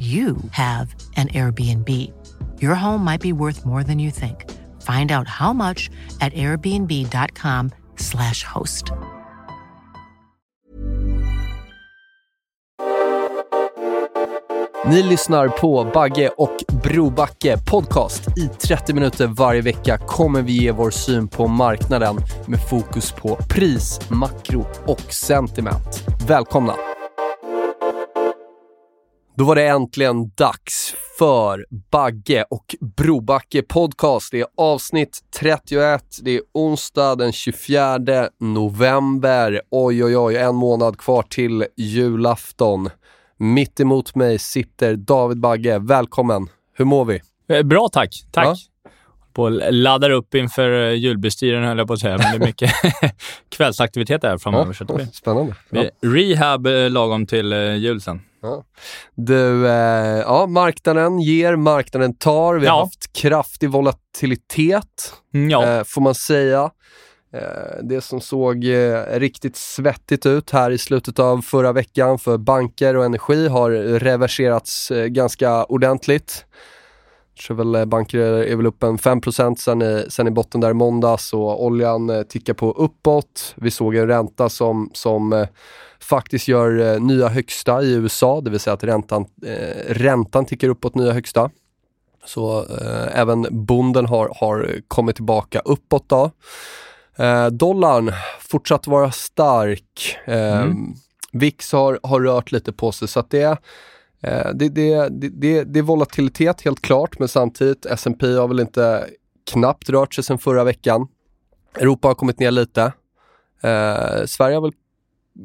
you have an Airbnb. Your home might be worth more than you think. Find out how much at airbnb.com/slash host. Ni lyssnar på Bagge och Brobacke podcast. I 30 minuter varje vecka kommer vi ge vår syn på marknaden med fokus på pris, makro och sentiment. Välkomna! Då var det äntligen dags för Bagge och Brobacke podcast. Det är avsnitt 31. Det är onsdag den 24 november. Oj, oj, oj, en månad kvar till julafton. Mitt emot mig sitter David Bagge. Välkommen. Hur mår vi? Eh, Bra tack. Tack. Ja. På laddar upp inför eh, julbestyren höll jag på att säga, men det är mycket kvällsaktivitet där framöver. Ja, ja, spännande. Ja. Rehab eh, lagom till jul sen. Ja. Du, eh, ja, marknaden ger, marknaden tar. Vi har ja. haft kraftig volatilitet, mm, ja. eh, får man säga. Eh, det som såg eh, riktigt svettigt ut här i slutet av förra veckan för banker och energi har reverserats eh, ganska ordentligt. Tror väl banker är väl upp en 5 sen i, sen i botten där i måndags och oljan tickar på uppåt. Vi såg en ränta som, som faktiskt gör eh, nya högsta i USA, det vill säga att räntan, eh, räntan tickar uppåt nya högsta. Så eh, även bonden har, har kommit tillbaka uppåt då. Eh, dollarn fortsatt vara stark. Eh, mm. VIX har, har rört lite på sig så att det, eh, det, det, det, det är volatilitet helt klart men samtidigt S&P har väl inte knappt rört sig sedan förra veckan. Europa har kommit ner lite. Eh, Sverige har väl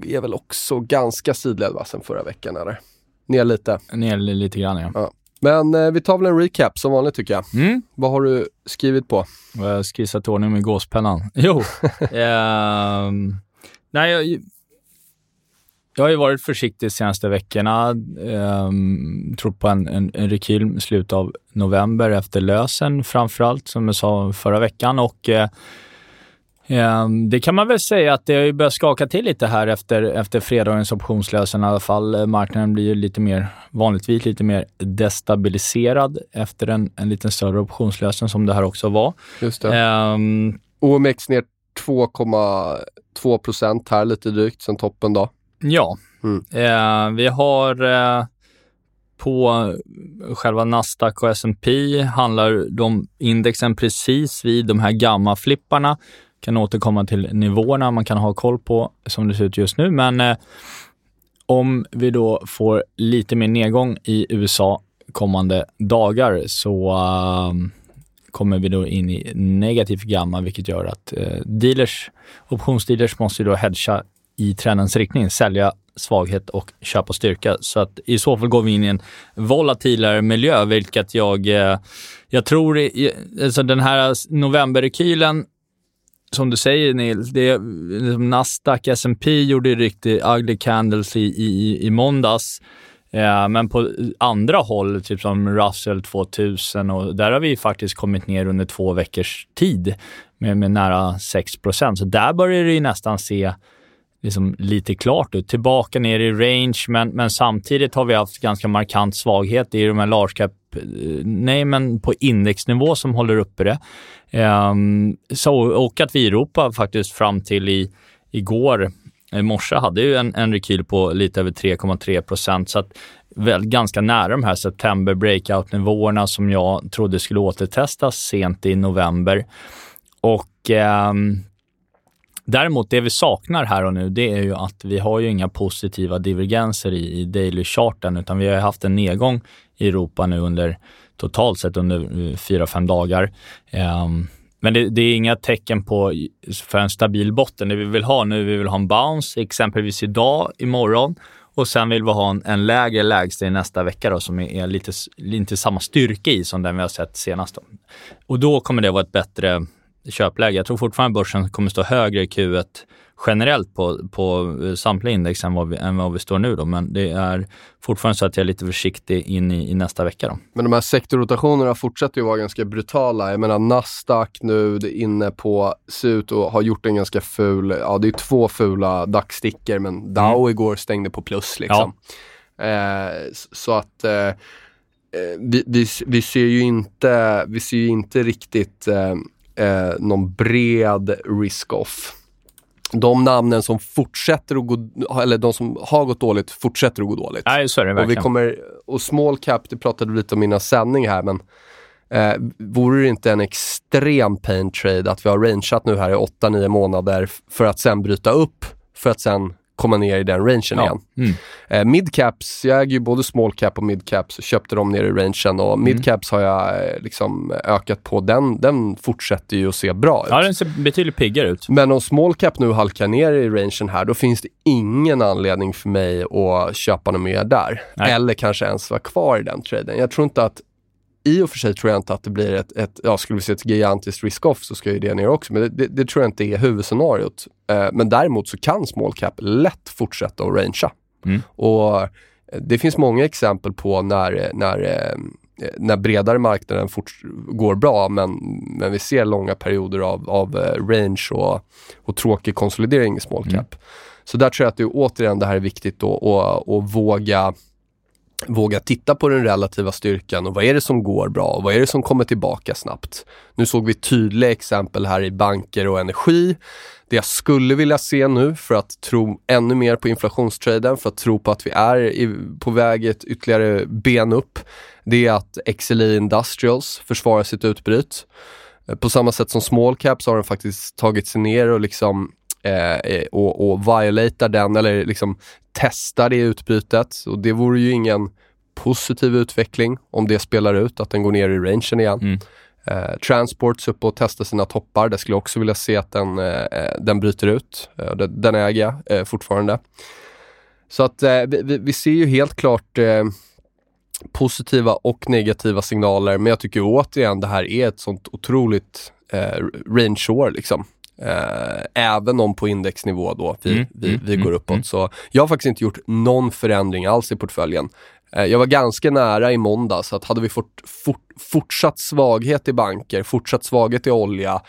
är väl också ganska sidled va, sen förra veckan eller? Ner lite. Ner lite grann ja. ja. Men eh, vi tar väl en recap som vanligt tycker jag. Mm. Vad har du skrivit på? Jag har skissat ordning med gåspennan. Jo. eh, nej, jag, jag har ju varit försiktig de senaste veckorna. Eh, trott på en, en, en rekyl i slutet av november efter lösen framförallt, som jag sa förra veckan. Och eh, Ehm, det kan man väl säga att det har börjat skaka till lite här efter, efter fredagens optionslösen i alla fall. Marknaden blir ju lite mer, vanligtvis lite mer destabiliserad efter en, en liten större optionslösen som det här också var. Just det. Um, OMX ner 2,2 procent här lite drygt sen toppen då. Ja, mm. uh, vi har uh, på själva Nasdaq och S&P handlar de indexen precis vid de här gamma-flipparna kan återkomma till nivåerna man kan ha koll på som det ser ut just nu. Men eh, om vi då får lite mer nedgång i USA kommande dagar så uh, kommer vi då in i negativ gamma, vilket gör att uh, dealers, optionsdealers måste då hedga i trendens riktning, sälja svaghet och köpa styrka. Så att i så fall går vi in i en volatilare miljö, vilket jag, eh, jag tror, alltså den här novemberrekylen som du säger Nils, det, liksom Nasdaq, S&P gjorde riktigt ugly candles i, i, i måndags. Eh, men på andra håll, typ som Russell 2000, och där har vi faktiskt kommit ner under två veckors tid med, med nära 6% Så där börjar det nästan se liksom lite klart ut. Tillbaka ner i range, men, men samtidigt har vi haft ganska markant svaghet i de här large cap eh, nej, men på indexnivå som håller uppe det. Um, så, och att vi i Europa faktiskt fram till i, igår, i morse, hade ju en, en rekyl på lite över 3,3 procent. Så att väl ganska nära de här september breakout-nivåerna som jag trodde skulle återtestas sent i november. Och um, Däremot, det vi saknar här och nu, det är ju att vi har ju inga positiva divergenser i, i daily-charten, utan vi har haft en nedgång i Europa nu under totalt sett under eh, fyra fem dagar. Um, men det, det, är inga tecken på för en stabil botten. Det vi vill ha nu, vi vill ha en bounce, exempelvis idag, imorgon och sen vill vi ha en, en lägre lägsta i nästa vecka då, som är, är lite, inte samma styrka i som den vi har sett senast. Då. Och då kommer det vara ett bättre köpläge. Jag tror fortfarande börsen kommer stå högre i Q1 generellt på, på eh, samtliga index än vad, vi, än vad vi står nu. Då. Men det är fortfarande så att jag är lite försiktig in i, i nästa vecka. Då. Men de här sektorrotationerna fortsätter ju vara ganska brutala. Jag menar Nasdaq nu det är inne på, ser ut att ha gjort en ganska ful, ja det är två fula dagsstickor men Dow mm. igår stängde på plus liksom. Ja. Eh, så att eh, eh, vi, vi, vi, ser ju inte, vi ser ju inte riktigt eh, eh, någon bred risk-off. De namnen som fortsätter att gå, eller de som har gått dåligt, fortsätter att gå dåligt. Nej, så är det verkligen. Och, vi kommer, och small cap, det pratade vi lite om innan sändning här, men eh, vore det inte en extrem pain trade att vi har rangeat nu här i 8-9 månader för att sen bryta upp, för att sen komma ner i den rangen ja. igen. Mm. Eh, midcaps, jag äger ju både small cap och midcaps, köpte dem ner i rangen och mm. midcaps har jag eh, liksom ökat på. Den, den fortsätter ju att se bra ut. Ja, den ser betydligt piggare ut. Men om small cap nu halkar ner i rangen här, då finns det ingen anledning för mig att köpa något mer där. Nej. Eller kanske ens vara kvar i den traden. Jag tror inte att i och för sig tror jag inte att det blir ett, ett ja, skulle vi se ett gigantiskt risk-off så ska ju det ner också, men det, det, det tror jag inte är huvudscenariot. Eh, men däremot så kan small cap lätt fortsätta att rangea. Mm. Och eh, det finns många exempel på när, när, eh, när bredare marknaden fort, går bra, men, men vi ser långa perioder av, av eh, range och, och tråkig konsolidering i small cap. Mm. Så där tror jag att det återigen det här är viktigt att våga våga titta på den relativa styrkan och vad är det som går bra och vad är det som kommer tillbaka snabbt. Nu såg vi tydliga exempel här i banker och energi. Det jag skulle vilja se nu för att tro ännu mer på inflationstraden, för att tro på att vi är i, på väg ett ytterligare ben upp, det är att XLI Industrials försvarar sitt utbryt. På samma sätt som small caps har den faktiskt tagit sig ner och liksom eh, och, och violatar den eller liksom testar det utbytet och det vore ju ingen positiv utveckling om det spelar ut, att den går ner i rangen igen. Mm. Eh, Transports upp och testar sina toppar. Där skulle jag också vilja se att den, eh, den bryter ut. Eh, den äger jag eh, fortfarande. Så att eh, vi, vi, ser ju helt klart eh, positiva och negativa signaler, men jag tycker återigen det här är ett sånt otroligt eh, range-år liksom. Eh, även om på indexnivå då vi, mm, vi, vi mm, går uppåt. Mm. Så jag har faktiskt inte gjort någon förändring alls i portföljen. Eh, jag var ganska nära i måndag så att hade vi fått fort, fortsatt svaghet i banker, fortsatt svaghet i olja,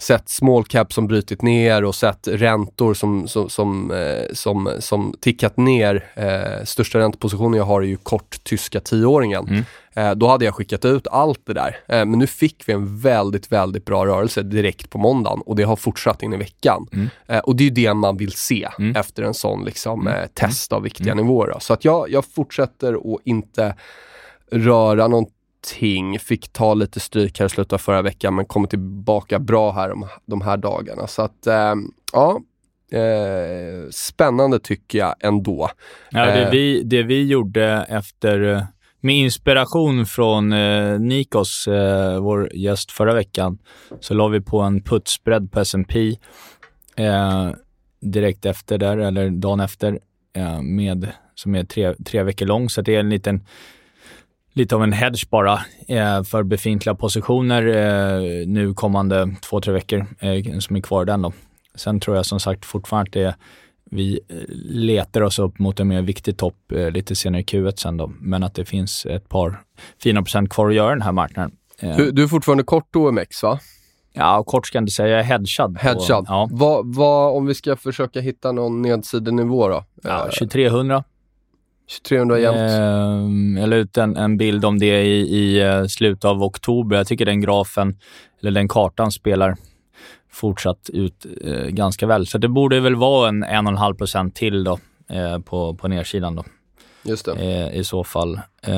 sett small cap som brutit ner och sett räntor som, som, som, eh, som, som tickat ner. Eh, största räntepositionen jag har är ju kort tyska tioåringen. Mm. Eh, då hade jag skickat ut allt det där. Eh, men nu fick vi en väldigt, väldigt bra rörelse direkt på måndagen och det har fortsatt in i veckan. Mm. Eh, och det är det man vill se mm. efter en sån liksom, mm. test av viktiga mm. nivåer. Så att jag, jag fortsätter att inte röra någonting. Fick ta lite stryk här i slutet av förra veckan men kommer tillbaka bra här de, de här dagarna. Så att, eh, ja. Eh, spännande tycker jag ändå. Ja, det, vi, det vi gjorde efter med inspiration från eh, Nikos, eh, vår gäst förra veckan, så la vi på en putsbredd på S&P eh, direkt efter där, eller dagen efter, eh, med, som är tre, tre veckor lång. Så det är en liten, lite av en hedge bara eh, för befintliga positioner eh, nu kommande två, tre veckor som är kvar den då. Sen tror jag som sagt fortfarande att det är vi eh, letar oss upp mot en mer viktig topp eh, lite senare i Q1 sen då, men att det finns ett par fina procent kvar att göra den här marknaden. Eh, du, du är fortfarande kort OMX va? Ja, kort ska jag inte säga. Jag är hedgad. Hedgad. ja. vad, vad, om vi ska försöka hitta någon nedsidenivå då? Ja, 2300. 2300 jämnt. Eh, jag la ut en, en bild om det i, i slutet av oktober. Jag tycker den grafen, eller den kartan spelar fortsatt ut eh, ganska väl. Så det borde väl vara en 1,5 procent till då, eh, på, på nedsidan. Då. Just det. Eh, I så fall. Eh,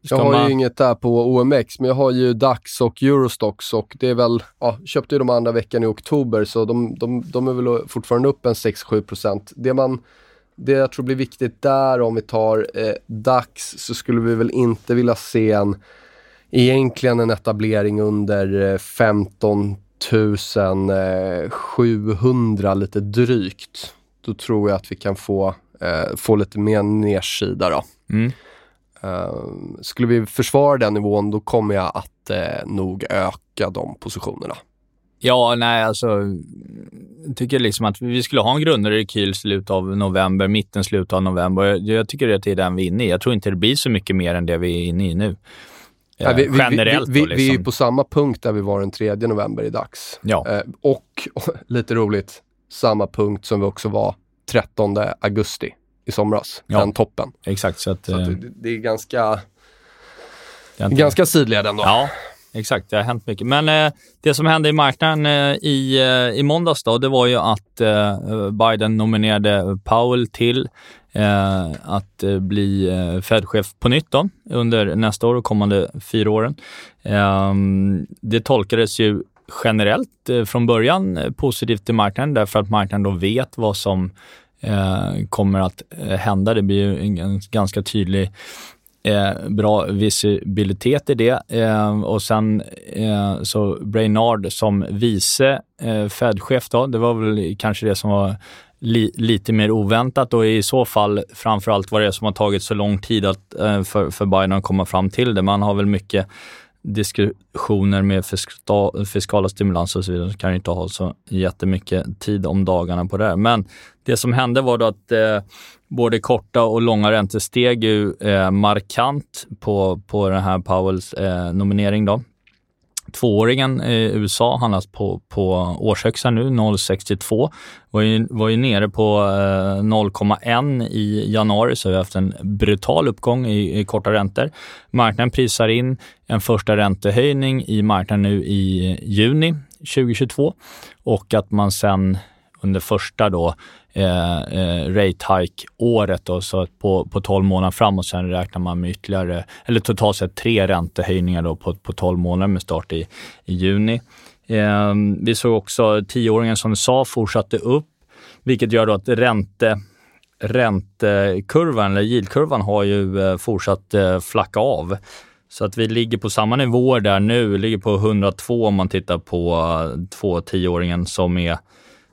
jag har man... ju inget där på OMX, men jag har ju DAX och Eurostox och det är väl, ja, köpte ju de andra veckan i oktober så de, de, de är väl fortfarande upp en 6-7 Det man det jag tror blir viktigt där om vi tar eh, DAX så skulle vi väl inte vilja se en egentligen en etablering under 15 700 lite drygt. Då tror jag att vi kan få, eh, få lite mer nedsida då. Mm. Uh, skulle vi försvara den nivån då kommer jag att uh, nog öka de positionerna. Ja, nej, alltså. Jag tycker liksom att vi skulle ha en grundrekyl slut av november, mitten, slut av november. Jag, jag tycker att det är den vi är inne i. Jag tror inte det blir så mycket mer än det vi är inne i nu. Ja, vi, generellt vi, vi, då, liksom. vi, är liksom. på samma punkt där vi var den 3 november i dags. Ja. Eh, och, och, lite roligt, samma punkt som vi också var 13 augusti i somras. Ja. Den toppen. Exakt. Så, att, så att eh, det, det, är ganska, ganska sidled ändå. Ja, exakt. Det har hänt mycket. Men eh, det som hände i marknaden eh, i, eh, i måndags då, det var ju att eh, Biden nominerade Powell till eh, att eh, bli eh, Fed-chef på nytt då, under nästa år och kommande fyra åren. Ehm, det tolkades ju generellt eh, från början eh, positivt i marknaden därför att marknaden då vet vad som kommer att hända. Det blir ju en ganska tydlig Eh, bra visibilitet i det. Eh, och sen eh, så Brainard som vice eh, Fed-chef då, det var väl kanske det som var li, lite mer oväntat och i så fall framförallt vad det är som har tagit så lång tid att, eh, för, för Biden att komma fram till det. Man har väl mycket diskussioner med fiskala, fiskala stimulanser och så vidare, så kan ju inte ha så jättemycket tid om dagarna på det. här. Men det som hände var då att eh, både korta och långa räntor steg ju eh, markant på, på den här Powells eh, nominering. Då. Tvååringen i USA handlas på, på årshögsta nu, 0,62. Var ju, var ju nere på eh, 0,1 i januari, så vi har haft en brutal uppgång i, i korta räntor. Marknaden prisar in en första räntehöjning i marknaden nu i juni 2022 och att man sen under första då eh, eh, rate hike-året. Då, så på, på 12 månader framåt sen räknar man med ytterligare, eller totalt sett tre räntehöjningar då på, på 12 månader med start i, i juni. Eh, vi såg också tioåringen som du sa fortsatte upp, vilket gör då att ränte räntekurvan, eller yieldkurvan, har ju eh, fortsatt eh, flacka av. Så att vi ligger på samma nivåer där nu, ligger på 102 om man tittar på uh, två tioåringen som är,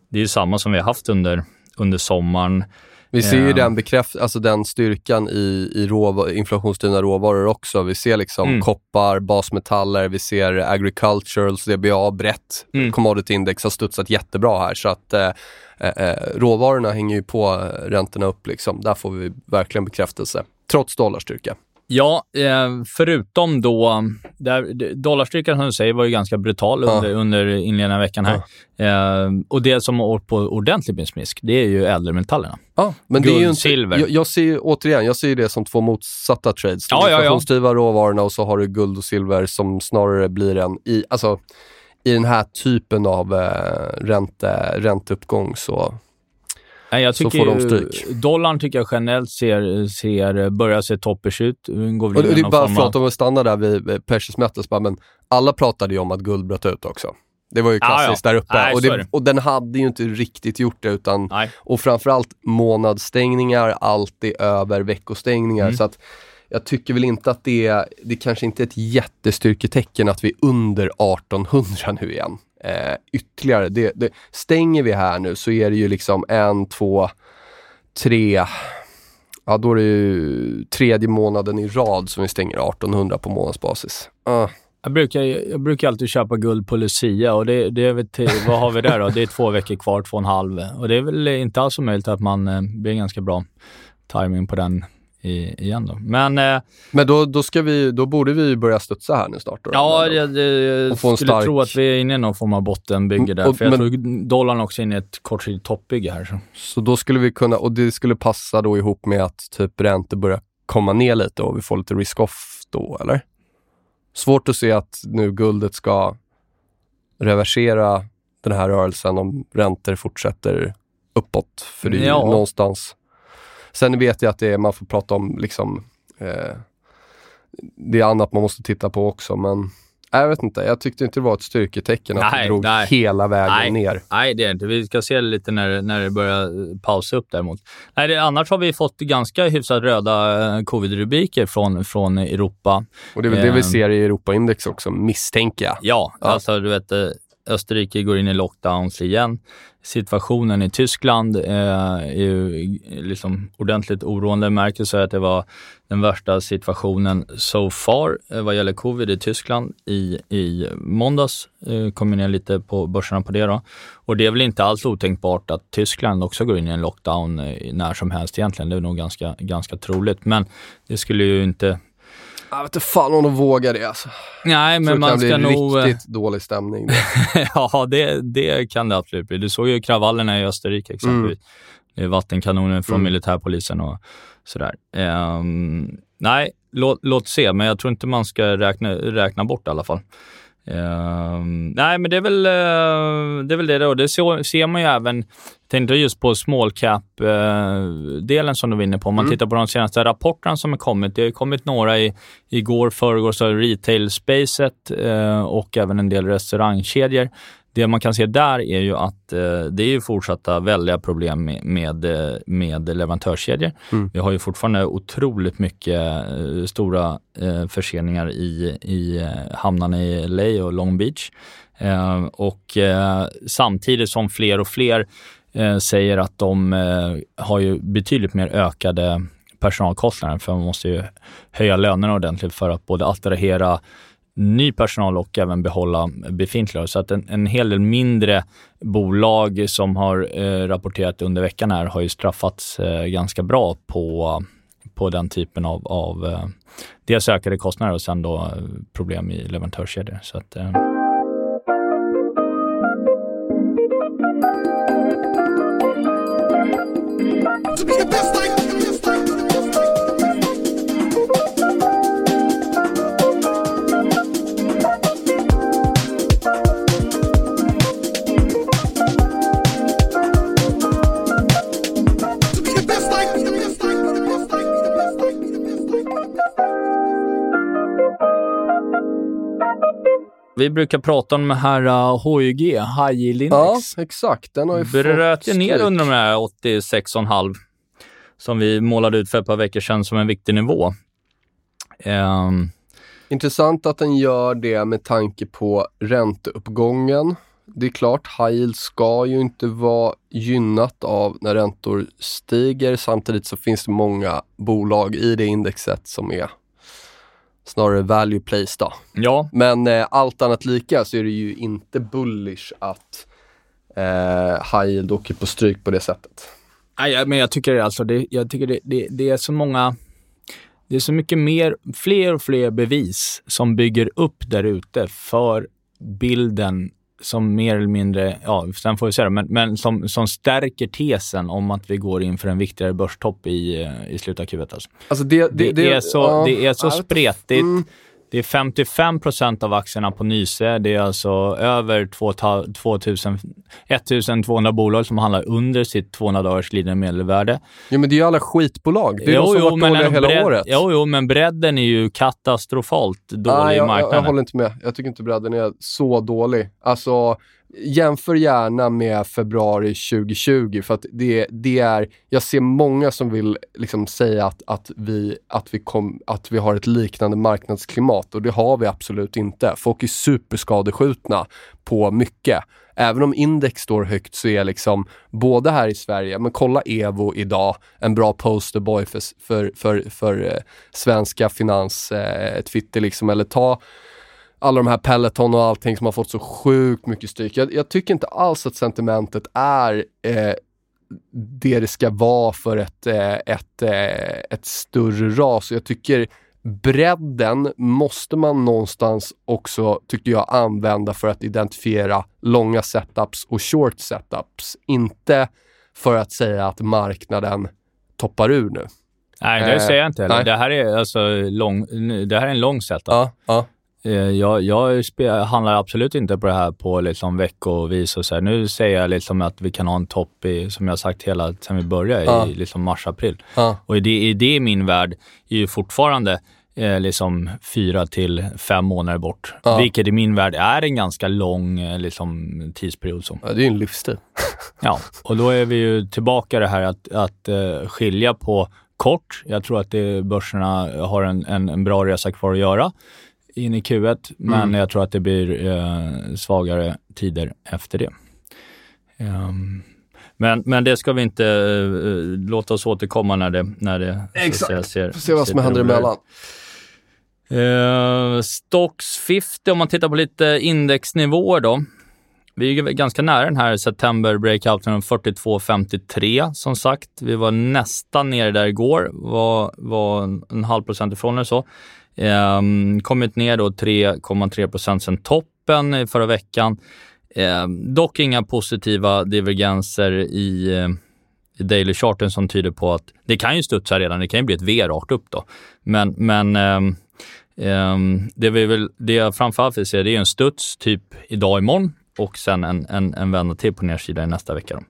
det är ju samma som vi har haft under under sommaren. Vi ser ju den, bekräft alltså den styrkan i, i råvar, inflationsdrivna råvaror också. Vi ser liksom mm. koppar, basmetaller, vi ser agriculturals, DBA brett. Mm. Commodity index har studsat jättebra här så att eh, eh, råvarorna hänger ju på räntorna upp. Liksom. Där får vi verkligen bekräftelse, trots dollarstyrka. Ja, eh, förutom då, där, dollarstyrkan som du säger var ju ganska brutal under, ja. under inledningen av veckan här. Ja. Eh, och det som har åkt på ordentligt med smisk, det är ju ädelmetallerna. Ja, men Guld, det är ju inte, silver. Jag, jag ser ju, återigen, jag ser det som två motsatta trades. Ja, ja, ja. råvarorna och så har du guld och silver som snarare blir en, i, alltså, i den här typen av eh, ränte, ränteuppgång så Nej, jag tycker så får de stryk. Dollarn tycker jag generellt ser, ser, börjar se toppers ut. Går och det är bara för att de stannar där vid precious metals, men alla pratade ju om att guld bröt ut också. Det var ju klassiskt ah, ja. där uppe Nej, och, det, och, den hade ju inte riktigt gjort det utan, Nej. och framförallt månadsstängningar alltid över veckostängningar. Mm. Så att jag tycker väl inte att det, är, det kanske inte är ett jättestyrketecken att vi är under 1800 nu igen eh, ytterligare. Det, det, stänger vi här nu så är det ju liksom en, två, tre, ja då är det ju tredje månaden i rad som vi stänger 1800 på månadsbasis. Uh. Jag brukar, jag brukar alltid köpa guld på Lucia och det, det är väl till, vad har vi där då? Det är två veckor kvar, två och en halv. Och det är väl inte alls omöjligt att man eh, blir ganska bra timing på den i, igen då. Men, eh, Men då, då, ska vi, då borde vi börja studsa här nu snart? Då, ja, jag, jag skulle stark... tro att vi är inne i någon form av bottenbygge där. Och, för jag men... tror dollarn också är inne i ett kortsiktigt toppbygge här. Så. så då skulle vi kunna, och det skulle passa då ihop med att typ räntor börjar komma ner lite och vi får lite risk-off då, eller? Svårt att se att nu guldet ska reversera den här rörelsen om räntor fortsätter uppåt. För det är ja. någonstans Sen vet jag att det är, man får prata om liksom eh, det är annat man måste titta på också men jag vet inte, jag tyckte inte det var ett styrketecken att nej, det drog nej. hela vägen nej, ner. Nej, det är inte. Vi ska se lite när, när det börjar pausa upp däremot. Nej, det, annars har vi fått ganska hyfsat röda eh, covid-rubriker från, från Europa. Och det är väl det vi eh, ser i Europaindex också, misstänker jag. Ja, ja, alltså du vet, eh, Österrike går in i lockdowns igen. Situationen i Tyskland eh, är ju liksom ordentligt oroande. Merkel säger att det var den värsta situationen so far eh, vad gäller covid i Tyskland i, i måndags. Eh, kom ner lite på börserna på det då. Och det är väl inte alls otänkbart att Tyskland också går in i en lockdown eh, när som helst egentligen. Det är nog ganska, ganska troligt. Men det skulle ju inte jag vet inte fan om de vågar det alltså. Nej, men man ska nog... Det riktigt dålig stämning. ja, det, det kan det absolut bli. Du såg ju kravallerna i Österrike exempelvis. Mm. Vattenkanoner från mm. militärpolisen och sådär. Um, nej, låt, låt se, men jag tror inte man ska räkna, räkna bort i alla fall. Uh, nej, men det är väl, uh, det är väl det då. Det ser, ser man ju även, tänkte just på small cap-delen uh, som du var inne på. Om man mm. tittar på de senaste rapporterna som har kommit. Det har kommit några i, igår, förrgår, så retail-spacet eh, och även en del restaurangkedjor det man kan se där är ju att eh, det är ju fortsatta väldiga problem med, med, eh, med leverantörskedjor. Mm. Vi har ju fortfarande otroligt mycket eh, stora eh, förseningar i, i eh, hamnarna i LA och Long Beach. Eh, och samtidigt som fler och fler säger att de har ju betydligt mer ökade personalkostnader för man måste ju höja lönerna ordentligt för att både attrahera ny personal och även behålla befintliga. Så att en, en hel del mindre bolag som har eh, rapporterat under veckan här har ju straffats eh, ganska bra på, på den typen av, av eh, dels ökade kostnader och sen då eh, problem i leverantörskedjor. Så att, eh, to be the best Vi brukar prata om den här uh, HYG, High Yield Index. Ja, exakt. Den har ju Bröt ju ner under de här 86,5 som vi målade ut för ett par veckor sedan som en viktig nivå. Um, Intressant att den gör det med tanke på ränteuppgången. Det är klart, high yield ska ju inte vara gynnat av när räntor stiger. Samtidigt så finns det många bolag i det indexet som är snarare value place då. Ja. Men eh, allt annat lika så är det ju inte bullish att eh, high yield åker på stryk på det sättet. Nej, men jag tycker alltså det, jag tycker det, det, det är så många det är så mycket mer, fler och fler bevis som bygger upp där ute för bilden som mer eller mindre, ja, sen får vi se det, men, men som, som stärker tesen om att vi går in för en viktigare börstopp i, i slutet av Q1. Alltså. Alltså det, det, det, är så, uh, det är så spretigt. Mm. Det är 55 procent av aktierna på Nyse. Det är alltså över 2000, 1200 bolag som handlar under sitt 200 dagars glidande medelvärde. Jo, men det är ju alla skitbolag. Det är jo, de som jo, varit dåliga hela bredd, året. Jo, jo, men bredden är ju katastrofalt dålig ah, jag, i marknaden. Jag, jag håller inte med. Jag tycker inte bredden är så dålig. Alltså, jämför gärna med februari 2020 för att det, det är, jag ser många som vill liksom säga att, att, vi, att, vi kom, att vi har ett liknande marknadsklimat och det har vi absolut inte. Folk är superskadeskjutna på mycket. Även om index står högt så är liksom både här i Sverige, men kolla Evo idag, en bra posterboy för, för, för, för eh, svenska finans, eh, Twitter liksom, eller ta alla de här Peloton och allting som har fått så sjukt mycket stryk. Jag, jag tycker inte alls att sentimentet är eh, det det ska vara för ett, eh, ett, eh, ett större ras. Jag tycker bredden måste man någonstans också, tycker jag, använda för att identifiera långa setups och short setups. Inte för att säga att marknaden toppar ur nu. Nej, det säger jag inte heller. Det här är alltså lång, det här är en lång setup. Ja, ja. Eh, jag, jag handlar absolut inte på det här på liksom veckovis och så här. Nu säger jag liksom att vi kan ha en topp i, som jag sagt hela sedan vi började, ja. i liksom mars-april. Ja. Och i det, i det i min värld är ju fortfarande eh, liksom fyra till fem månader bort. Ja. Vilket i min värld är en ganska lång eh, liksom, tidsperiod. Som. Ja, det är en livsstil. ja, och då är vi ju tillbaka i det här att, att uh, skilja på kort. Jag tror att det, börserna har en, en, en bra resa kvar att göra in i Q1, men mm. jag tror att det blir uh, svagare tider efter det. Um, men, men det ska vi inte uh, låta oss återkomma när det, när det Exakt. ser, Får se vad som händer emellan. Uh, Stocks 50, om man tittar på lite indexnivåer då. Vi är ganska nära den här september breakouten 42,53 som sagt. Vi var nästan nere där igår, var, var en halv procent ifrån eller så. Um, kommit ner då 3,3 procent sen toppen förra veckan. Um, dock inga positiva divergenser i, eh, i daily charten som tyder på att det kan ju studsa redan, det kan ju bli ett V-rakt upp då. Men, men um, Um, det, vi vill, det jag framförallt vill se det är en studs typ idag imorgon och sen en, en, en vända till på nedsidan i nästa vecka.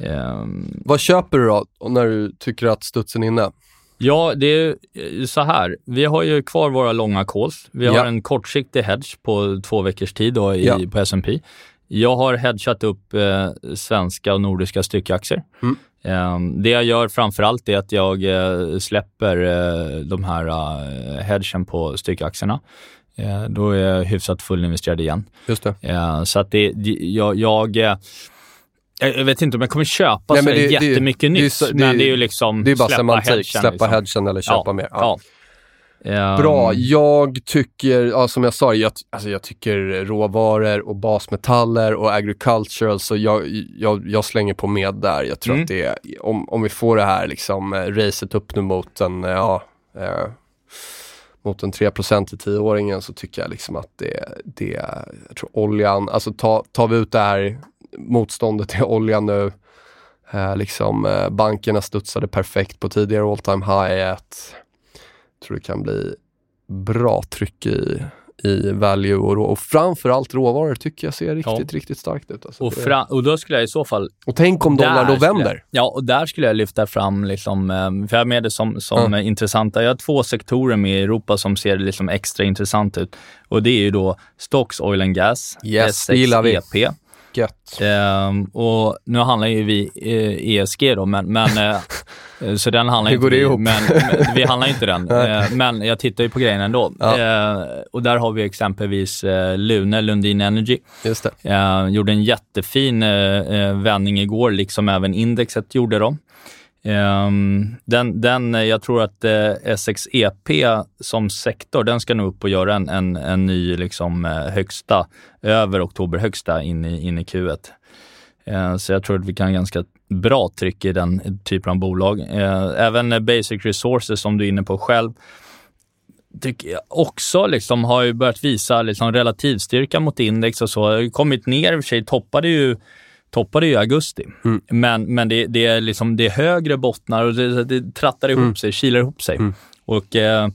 Um, Vad köper du då när du tycker att studsen är inne? Ja, det är så här. Vi har ju kvar våra långa calls. Vi har en kortsiktig hedge på två veckors tid då i, ja. på S&P. Jag har hedgat upp eh, svenska och nordiska styckaktier. Mm. Ehm, det jag gör framförallt är att jag eh, släpper eh, de här uh, hedgen på styckaktierna. Då är jag hyfsat fullinvesterad igen. Just det. Så att det, jag, jag jag vet inte om jag kommer köpa Nej, så det, jättemycket det, nytt, det, men det är ju liksom Det är bara semantik, släppa liksom. hedgen eller köpa ja, mer. Ja. ja. Bra. Jag tycker, ja, som jag sa, jag, alltså jag tycker råvaror och basmetaller och agricultural, så jag, jag, jag slänger på med där. Jag tror mm. att det är, om, om vi får det här liksom eh, racet upp nu mot en, eh, ja, eh, mot en 3% i 10-åringen så tycker jag liksom att det, det, jag tror oljan, alltså ta, tar vi ut det här motståndet till oljan nu, eh, liksom eh, bankerna studsade perfekt på tidigare all time high, ett tror det kan bli bra tryck i, i value och, och framförallt råvaror tycker jag ser riktigt, ja. riktigt starkt ut. Alltså och, fra, och då skulle jag i så fall... Och tänk om dollar då vänder. Jag, ja, och där skulle jag lyfta fram, liksom, eh, för jag har med det som, som mm. intressanta. Jag har två sektorer med i Europa som ser liksom extra intressant ut. Och det är ju då Stocks Oil and Gas, yes, S6 EP Gött. Um, och nu handlar ju vi eh, ESG då, men, men eh, så den handlar Hur går det ihop? Men, men, vi handlar inte den. eh, men jag tittar ju på grejen ändå. Ja. Eh, och där har vi exempelvis Lune, Lundin Energy. Just det. Gjorde en jättefin vändning igår, liksom även indexet gjorde de. Um, den, den, eh, jag tror att eh, uh, SXEP som sektor, den ska nog upp och göra en, en, en ny liksom, eh, högsta, över oktober högsta in i, in i Q1. Uh, ehm, så jag tror att vi kan ha ganska bra tryck i den typen av bolag. Ehm, även Basic Resources som du är inne på själv, tycker jag också liksom har ju börjat visa liksom relativstyrka mot index och så. Har Kommit ner i och för sig, toppade ju toppade i augusti. Mm. Men, men det, det, är liksom, det är högre bottnar och det, det trattar ihop mm. sig, kilar ihop sig. Mm. Och eh,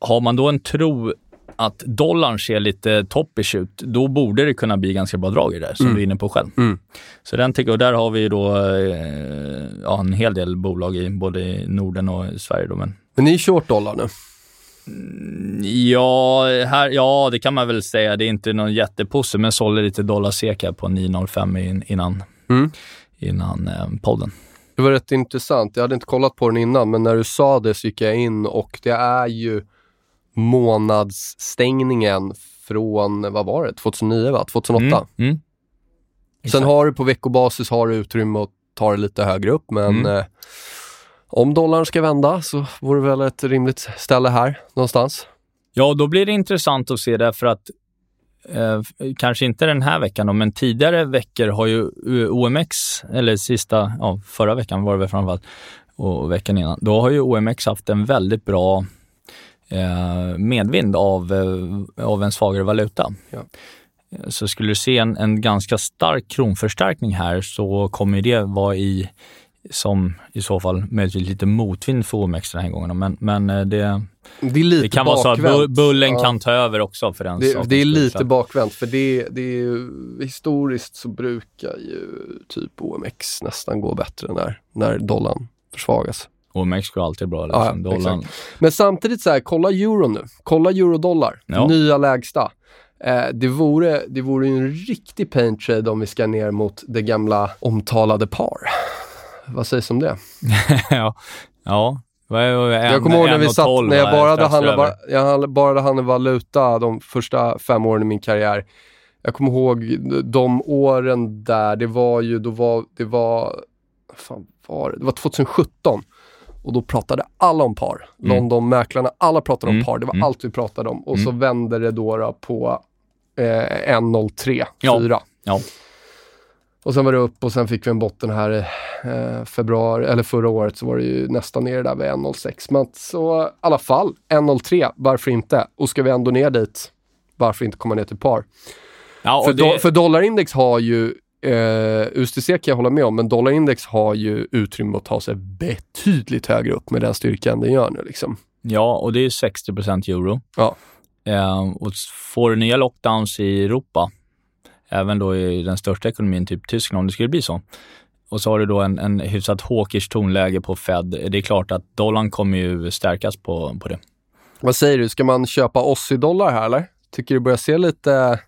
har man då en tro att dollarn ser lite toppish ut, då borde det kunna bli ganska bra drag i det, som mm. du är inne på själv. Mm. Så den tycker, och där har vi då eh, ja, en hel del bolag i både Norden och Sverige. Då, men... men ni är short dollar nu? Ja, här, ja, det kan man väl säga. Det är inte någon jätteposse, men sålde lite dollar på 9,05 innan, mm. innan eh, podden. Det var rätt intressant. Jag hade inte kollat på den innan, men när du sa det så gick jag in och det är ju månadsstängningen från, vad var det, 2009 va? 2008? Mm, mm. Sen har du på veckobasis har du utrymme att ta det lite högre upp, men mm. eh, om dollarn ska vända så vore det väl ett rimligt ställe här någonstans. Ja, då blir det intressant att se därför att eh, kanske inte den här veckan då, men tidigare veckor har ju OMX, eller sista, ja, förra veckan var det väl framförallt, och veckan innan, då har ju OMX haft en väldigt bra eh, medvind av, eh, av en svagare valuta. Ja. Så skulle du se en, en ganska stark kronförstärkning här så kommer det vara i som i så fall möjligtvis lite motvind för OMX den här gången. Men, men eh, det, Det, det kan vara bakvänt. så att bu- bullen Ja. kan ta över också för den Det, det är lite Så bakvänt för det, det är ju, historiskt så brukar ju typ OMX nästan gå bättre när, när dollarn försvagas. OMX går alltid bra. Ja, Liksom. Dollarn, Men samtidigt så här, kolla euron nu. Kolla eurodollar, Ja. nya lägsta. Eh, det, vore, det vore ju en riktig pain trade om vi ska ner mot det gamla omtalade par. Vad sägs om det? ja. ja. En- jag kommer ihåg när vi satt, när jag bara hade handlat, jag bara hade handlat valuta de första fem åren i min karriär. Jag kommer ihåg de åren där, det var ju, då var, det var, fan var det? Det var 2017. Och då pratade alla om par. Mm. London-mäklarna, alla pratade om Mm. par. Det var Mm. allt vi pratade om. Och så Mm. vände det då, då på eh, 1.03, Ja. 4. Ja. Och sen var det upp och sen fick vi en botten här eh, februari, eller förra året så var det ju nästan nere där vid 1.06. Men så i alla fall 1.03, varför inte? Och ska vi ändå ner dit, varför inte komma ner till par? Ja, För, det, do, för dollarindex har ju, eh, USDC kan jag hålla med om, men dollarindex har ju utrymme att ta sig betydligt högre upp med den styrkan den gör nu liksom. ja, och det är 60% euro. Ja. Eh, och får du nya lockdowns i Europa, även då i den största ekonomin, typ Tyskland, om det skulle bli så, och så har du då en, en hyfsat hawkish tonläge på Fed, det är klart att dollarn kommer ju stärkas på, på det. Vad säger du, ska man köpa oss i dollar här eller? Tycker du börjar se lite,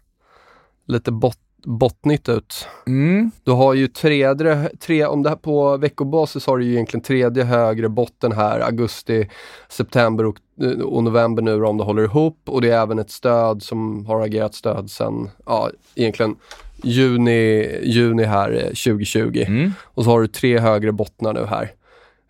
lite bot, bottnigt ut? Mm. Du har ju tredje, tre, om det här på veckobasis har du ju egentligen tredje högre botten här, augusti, september och, och november nu om det håller ihop. Och det är även ett stöd som har agerat stöd sedan, ja egentligen juni, juni här eh, 2020. Mm. Och så har du tre högre bottnar nu här.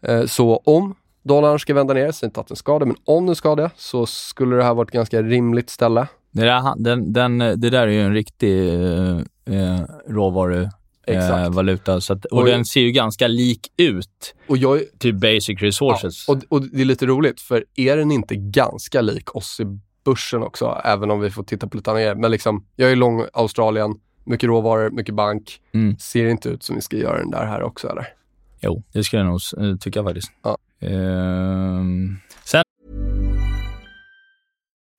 Eh, så om dollarn ska vända ner, säg inte att den ska det, men om den ska det så skulle det här vara ett ganska rimligt ställe. Det, där, den, den, det där är ju en riktig eh, eh, råvaru. Eh, valuta. Så att, och Och- den ser ju ganska lik ut Och jag, till basic resources. Ja, och, och det är lite roligt, för är den inte ganska lik oss i börsen också, även om vi får titta på lite grejer. Men liksom, jag är lång Australien, mycket råvaror, mycket bank. Mm. Ser inte ut som vi ska göra den där här också eller? Jo, det skulle jag nog eh, tycka faktiskt. Ja. Ehm, sen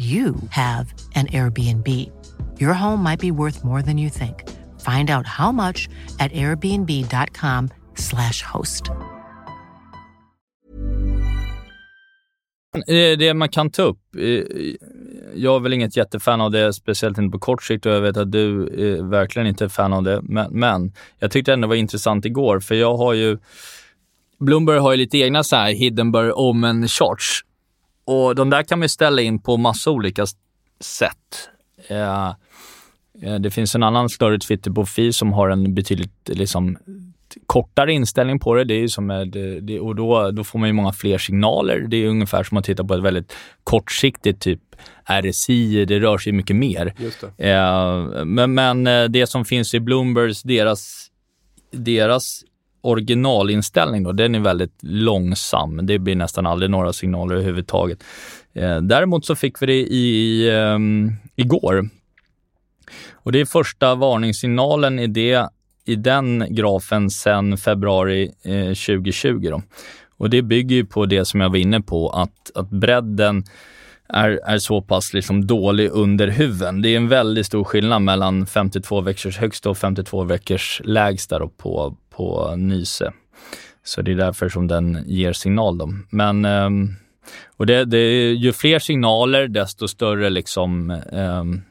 you have an Airbnb. Your home might be worth more than you think. Find out how much at airbnb.com/slash host. Eh, det man kan ta upp, eh, jag är väl inget jättefan av det, speciellt inte på kort sikt och jag vet att du är verkligen inte är fan av det. Men, men jag tyckte ändå det var intressant igår, för jag har ju, Bloomberg har ju lite egna så här Hindenburg Omen charts. Och de där kan man ställa in på massa olika sätt. Eh, eh, det finns en annan större Twitter-profil som har en betydligt liksom, kortare inställning på det. Det är som med, det, och då, då får man ju många fler signaler. Det är ungefär som att titta på ett väldigt kortsiktigt typ RSI, det rör sig mycket mer. Det. Eh, men, men eh, det som finns i Bloombergs, deras, deras originalinställning då, den är väldigt långsam. Det blir nästan aldrig några signaler överhuvudtaget. Eh, däremot så fick vi det i, ehm, igår. Och det är första varningssignalen i, det, i den grafen sedan februari eh, 2020. Då. Och det bygger ju på det som jag var inne på, att, att bredden är, är så pass liksom dålig under huven. Det är en väldigt stor skillnad mellan 52 veckors högsta och 52 veckors lägsta då på, på Nyse. Så det är därför som den ger signal. Då. Men um, och det, det, ju fler signaler, desto större liksom um,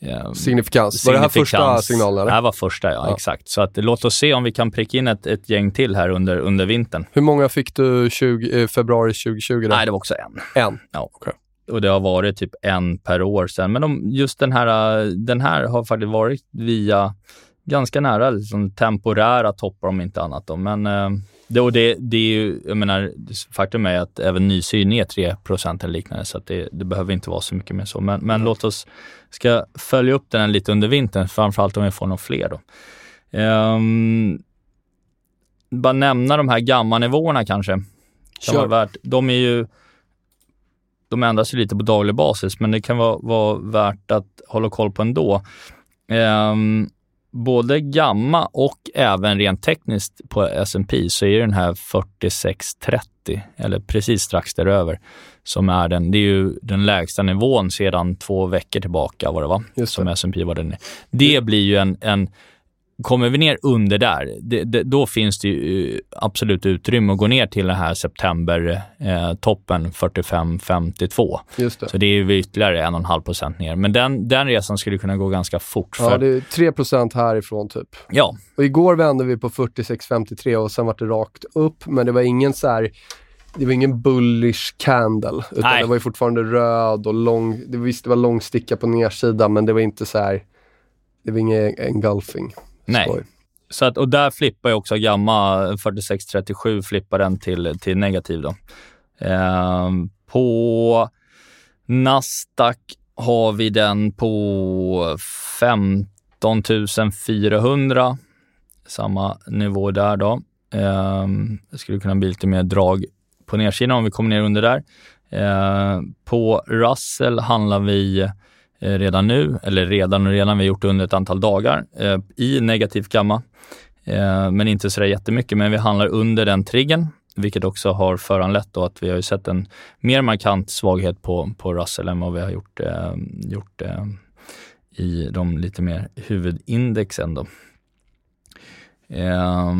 Um, signifikans. Var det här första signalen? Det här var första, ja, ja. Exakt. Så att, låt oss se om vi kan pricka in ett, ett gäng till här under, under vintern. Hur många fick du 20, eh, februari 2020? Då? Nej, det var också en. En? Ja. Okay. Och det har varit typ en per år sedan. Men de, just den här, den här har faktiskt varit via ganska nära liksom, temporära toppar om inte annat. Då. Men eh, det, och det, det är ju, jag menar, faktum är att även nysyn är 3 eller liknande, så det, det, behöver inte vara så mycket mer så. Men, men låt oss ska följa upp den lite under vintern, framförallt om vi får några fler. Då. Um, bara nämna de här gamma-nivåerna kanske. Kan vara värt. De är ju de ändras ju lite på daglig basis, men det kan vara, vara värt att hålla koll på ändå. Um, både gamma och även rent tekniskt på S&P så är den här 4630, eller precis strax däröver, som är den, det är ju den lägsta nivån sedan två veckor tillbaka var det va? Just det. Som S&P var den. Det blir ju en, en Kommer vi ner under där, det, det, då finns det ju eh, absolut utrymme att gå ner till den här september-toppen eh, 45-52. Så det är ju ytterligare 1,5 procent ner. Men den, den resan skulle kunna gå ganska fort. För... Ja, det är 3 procent härifrån typ. Ja. Och igår vände vi på 46-53 och sen var det rakt upp, men det var ingen så här det var ingen bullish candle, utan Nej. det var ju fortfarande röd och lång. Det, visst, det var lång sticka på nedsidan, men det var inte så här, det var ingen engulfing. Nej. Så att, och där flippar ju också gamma 4637 flippar den till, till negativ. Då. Eh, på Nasdaq har vi den på 15 400. Samma nivå där då. Eh, det skulle kunna bli lite mer drag på nedsidan om vi kommer ner under där. Eh, på Russell handlar vi Eh, redan nu, eller redan och redan, vi har gjort det under ett antal dagar, eh, i negativ gamma. Eh, men inte sådär jättemycket, men vi handlar under den triggen, vilket också har föranlett då att vi har sett en mer markant svaghet på, på Russell än vad vi har gjort, gjort i de lite mer huvudindexen. Då. Eh,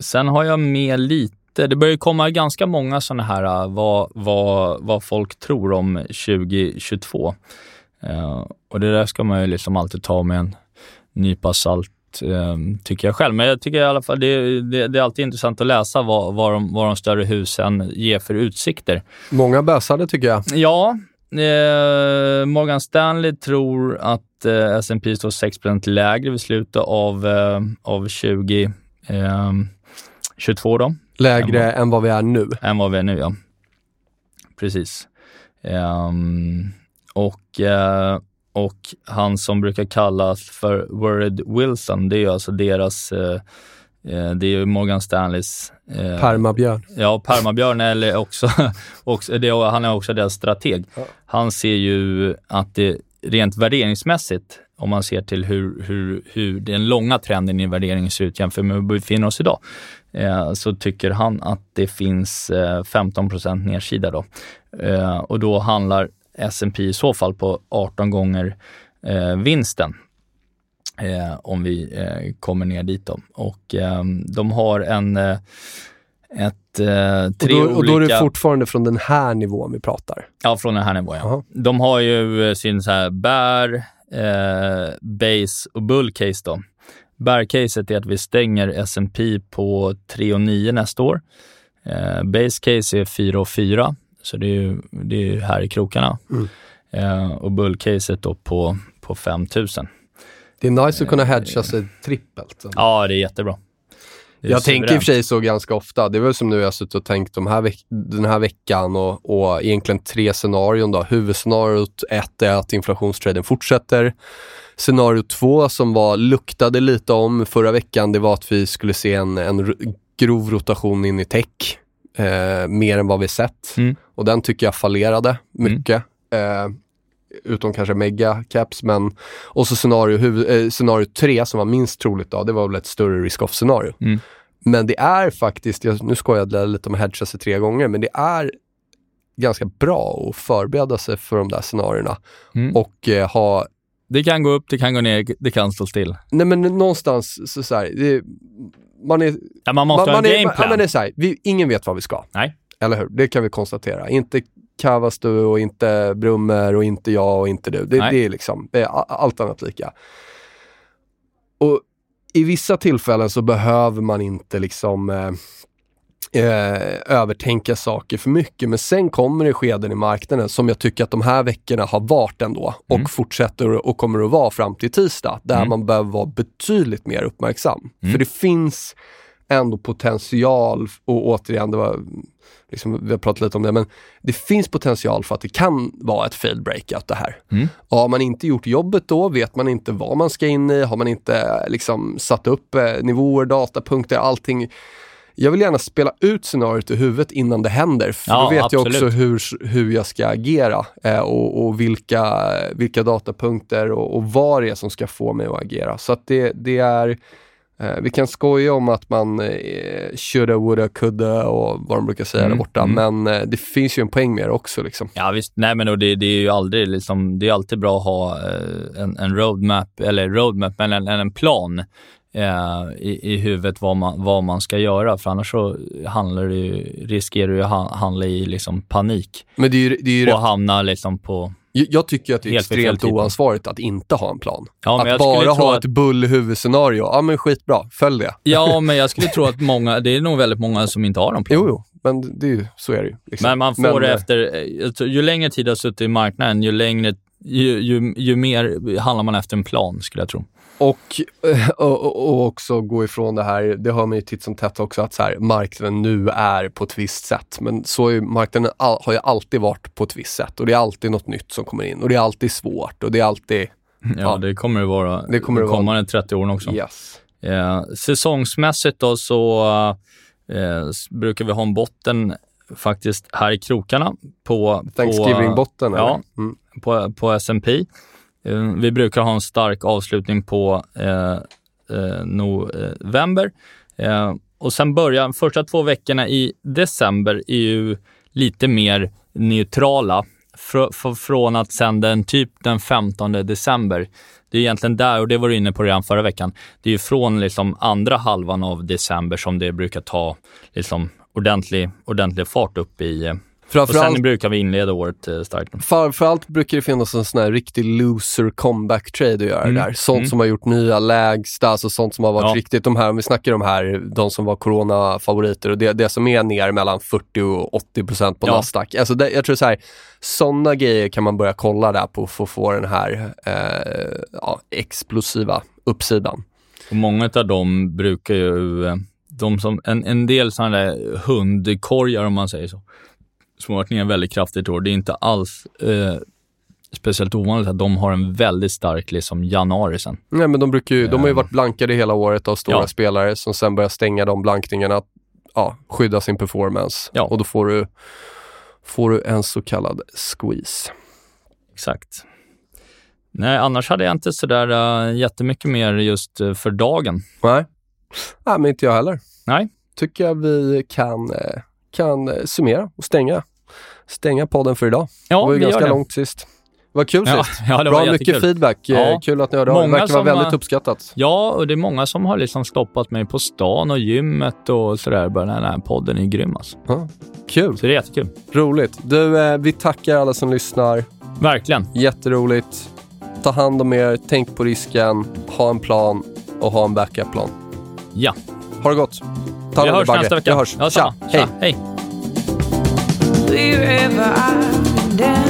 sen har jag med lite det börjar komma ganska många sådana här vad, vad, vad folk tror om 2022. Uh, och det där ska man ju liksom alltid ta med en nypa salt, uh, tycker jag själv. Men jag tycker i alla fall det, det, det är alltid intressant att läsa vad, vad, de, vad de större husen ger för utsikter. Många bösade tycker jag. Ja, uh, Morgan Stanley tror att uh, S&P står 6% lägre vid slutet av, av 2022. Då. Lägre än, än vad vi är nu? Än vad vi är nu, ja. Precis. Um, och, eh, och han som brukar kallas för Worried Wilson, det är ju alltså deras eh, eh det är ju Morgan Stanleys... Eh, permabjörn. Ja, permabjörn eller också, också det, han är också deras strateg. Han ser ju att det rent värderingsmässigt, om man ser till hur, hur, hur den långa trenden i värderingen ser ut jämfört med hur vi befinner oss idag, eh, så tycker han att det finns eh, 15 nedsida då. Eh, och då handlar S&P i så fall på 18 gånger eh, vinsten. Eh, om vi eh, kommer ner dit då. Och eh, de har en eh, ett, eh, tre och, då, och då är det fortfarande från den här nivån vi pratar? Ja, från den här nivån ja. Aha. De har ju sin så här bear, base och bull case då. Bear-caset är att vi stänger S&P på 3,9 nästa år. base case är 4,4 så det är ju det är här i krokarna. Mm. Eh, och bullcaset då på, på 5000. Det är nice att kunna hedga sig trippelt. Ja, det är jättebra. Det är jag suveränt. tänker i och för sig så ganska ofta. Det är väl som nu jag har suttit och tänkt de här den här veckan och, och egentligen tre scenarion. Då. Huvudscenariot ett är att inflationstraden fortsätter. Scenario två som var, luktade lite om förra veckan, det var att vi skulle se en, en grov rotation in i tech eh, mer än vad vi sett. Mm. Och den tycker jag fallerade mycket. Mm. Eh, utom kanske mega caps men och så scenario, huvud, eh, scenario tre som var minst troligt då, det var väl ett större risk-off scenario. Mm. Men det är faktiskt, jag, nu skojade jag lite om att hedga sig tre gånger, men det är ganska bra att förbereda sig för de där scenarierna mm. och eh, ha det kan gå upp, det kan gå ner, det kan stå still. Nej men någonstans så, så här, det, man är... Ja, man måste man, ha man en är, gameplan. ja, men det är så här, vi, ingen vet vad vi ska. Nej. Eller hur? Det kan vi konstatera. Inte Kavastu och inte Brummer och inte jag och inte du. Det, det är liksom, det är allt annat lika. Och i vissa tillfällen så behöver man inte liksom eh, eh, övertänka saker för mycket. Men sen kommer det skeden i marknaden som jag tycker att de här veckorna har varit ändå och Mm. fortsätter och kommer att vara fram till tisdag. Där Mm. man behöver vara betydligt mer uppmärksam. Mm. För det finns ändå potential och återigen, det var, liksom, vi har pratat lite om det, men det finns potential för att det kan vara ett failed breakout det här. Mm. Och har man inte gjort jobbet då, vet man inte vad man ska in i, har man inte liksom satt upp eh, nivåer, datapunkter, allting. Jag vill gärna spela ut scenariot i huvudet innan det händer, för Ja, då vet jag absolut. också hur, hur jag ska agera eh, och, och vilka, vilka datapunkter och, och vad det är som ska få mig att agera. Så att det, det är Eh, vi kan skoja om att man eh, shoulda, woulda, coulda och vad de brukar säga Mm, där borta, mm. men eh, det finns ju en poäng med det också. Liksom. Ja visst, nej men och det, det är ju aldrig liksom, det är alltid bra att ha eh, en, en roadmap, eller roadmap, men en, en plan i, i huvudet vad man, vad man ska göra. För annars så handlar det ju, riskerar du att ha, handla i liksom panik Men det är ju, det är ju och rätt, hamna liksom på... jag, jag tycker att det är extremt tidpunkt. oansvarigt att inte ha en plan. Ja, att jag bara ha att- ett bull huvudscenario, ja men skitbra, följ det. Ja, men jag skulle tro att många, det är nog väldigt många som inte har någon plan. Jo, jo, men det är ju, så är det ju. Liksom. Men man får Men, eh, efter, eh, alltså, ju längre tid du har suttit i marknaden, ju längre, ju, ju, ju mer handlar man efter en plan skulle jag tro. Och, eh, och, och- och också gå ifrån det här, det hör man ju titt som tätt också, att så här, marknaden nu är på ett visst sätt. Men så är marknaden all, har ju alltid varit på ett visst sätt och det är alltid något nytt som kommer in och det är alltid svårt och det är alltid, Ja, Ja. det kommer det vara Det kommer det de vara. kommande 30 åren också. yes. Eh, säsongsmässigt då så eh, brukar vi ha en botten faktiskt här i krokarna på, Thanksgiving-botten ja. Mm. på, på S&P. Eh, vi brukar ha en stark avslutning på eh, eh, november. Eh, och sen börjar första två veckorna i december är ju lite mer neutrala. Fr- fr- från att sen den typ den 15 december, det är egentligen där, och det var du inne på redan förra veckan, det är ju från liksom andra halvan av december som det brukar ta liksom ordentlig, ordentlig fart upp i... Eh, eh, Och Framförallt, sen brukar vi inleda året eh, starkt. framförallt brukar det finnas en sån här riktig loser comeback trade att göra Mm. där. Sånt Mm. som har gjort nya lägsta, alltså sånt som har varit Ja. riktigt, de här, om vi snackar de här, de som var corona-favoriter och det, det som är ner mellan 40 och 80 procent på Ja. Nasdaq. Alltså det, jag tror så här, sådana grejer kan man börja kolla där på för att få den här eh, ja, explosiva uppsidan. Och många av dem brukar ju, eh, de som, en, en del sådana där hundkorgar om man säger så, som har varit ner väldigt kraftigt i år, det är inte alls eh, speciellt ovanligt att de har en väldigt stark liksom, januari sen. Nej men de brukar ju, de har ju varit blankade hela året av stora Ja. spelare som sen börjar stänga de blankningarna, ja, skydda sin performance. Ja. Och då får du, får du en så kallad squeeze. Exakt. Nej, annars hade jag inte sådär uh, jättemycket mer just eh, för dagen. Nej. Nej, men inte jag heller. Nej. Tycker jag vi kan, eh, kan eh, summera och stänga, stänga podden för idag. Ja, det var ju ganska långt sist. Det var kul Ja, sist. ja, Bra jättekul. mycket feedback. Eh, Ja. Kul att ni hörde av. Det verkar vara väldigt uppskattat. Ja, och det är många som har liksom stoppat mig på stan och gymmet och sådär. Bara, den här podden är grym alltså. Ja. Kul. Så det är jättekul. Roligt. Du, eh, vi tackar alla som lyssnar. Verkligen. Jätteroligt. Ta hand om er, tänk på risken, ha en plan och ha en backup-plan. Ja. Ha det gott. Ta Vi hörs Bagge. nästa vecka. Vi hörs. Ja, Tja. samma. Hej. Tja. Wherever I've been down.